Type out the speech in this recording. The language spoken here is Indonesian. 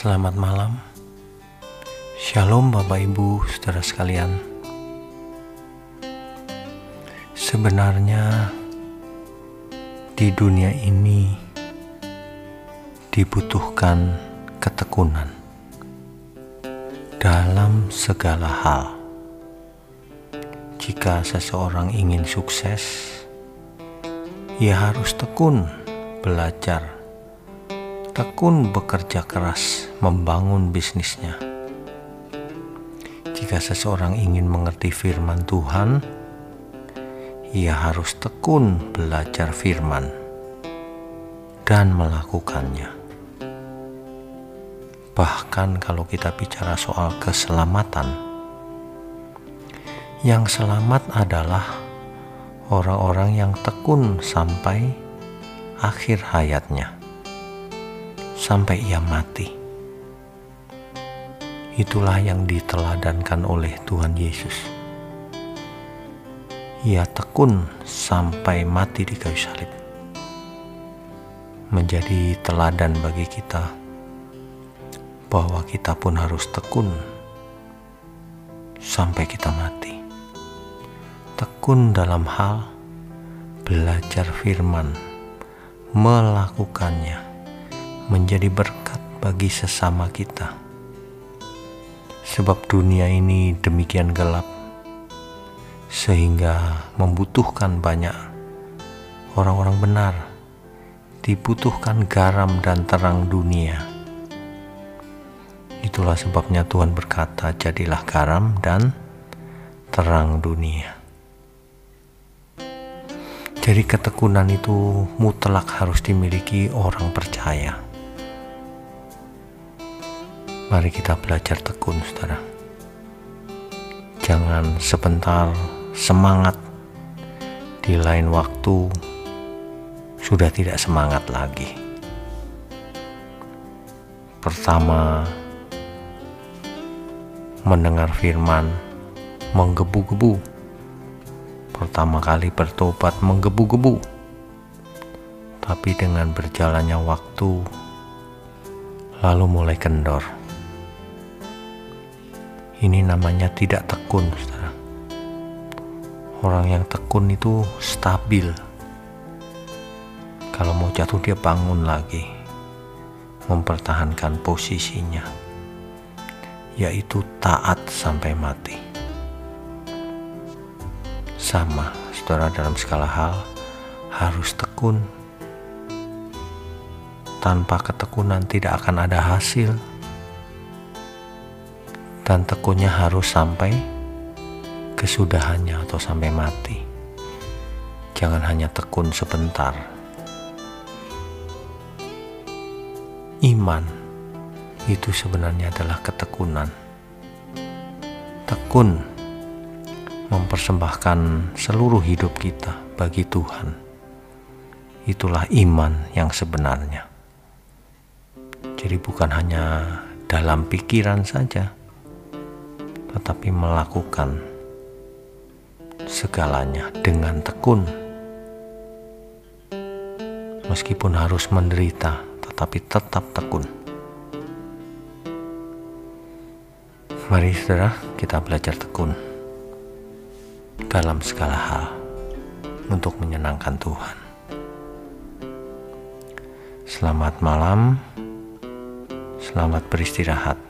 Selamat malam. Shalom Bapak Ibu, Saudara sekalian. Sebenarnya di dunia ini dibutuhkan ketekunan dalam segala hal. Jika seseorang ingin sukses, ia harus tekun belajar tekun bekerja keras membangun bisnisnya. Jika seseorang ingin mengerti firman Tuhan, ia harus tekun belajar firman dan melakukannya. Bahkan kalau kita bicara soal keselamatan, yang selamat adalah orang-orang yang tekun sampai akhir hayatnya sampai ia mati. Itulah yang diteladankan oleh Tuhan Yesus. Ia tekun sampai mati di kayu salib. Menjadi teladan bagi kita bahwa kita pun harus tekun sampai kita mati. Tekun dalam hal belajar firman, melakukannya menjadi berkat bagi sesama kita. Sebab dunia ini demikian gelap, sehingga membutuhkan banyak orang-orang benar, dibutuhkan garam dan terang dunia. Itulah sebabnya Tuhan berkata, "Jadilah garam dan terang dunia." Jadi, ketekunan itu mutlak harus dimiliki orang percaya. Mari kita belajar tekun, saudara. Jangan sebentar semangat, di lain waktu sudah tidak semangat lagi. Pertama, mendengar firman menggebu-gebu. Pertama kali bertobat menggebu-gebu. Tapi dengan berjalannya waktu, lalu mulai kendor ini namanya tidak tekun, saudara. Orang yang tekun itu stabil. Kalau mau jatuh dia bangun lagi, mempertahankan posisinya, yaitu taat sampai mati. Sama, saudara dalam segala hal harus tekun. Tanpa ketekunan tidak akan ada hasil dan tekunnya harus sampai kesudahannya atau sampai mati. Jangan hanya tekun sebentar. Iman itu sebenarnya adalah ketekunan. Tekun mempersembahkan seluruh hidup kita bagi Tuhan. Itulah iman yang sebenarnya. Jadi bukan hanya dalam pikiran saja, tetapi melakukan segalanya dengan tekun. Meskipun harus menderita, tetapi tetap tekun. Mari saudara, kita belajar tekun dalam segala hal untuk menyenangkan Tuhan. Selamat malam, selamat beristirahat.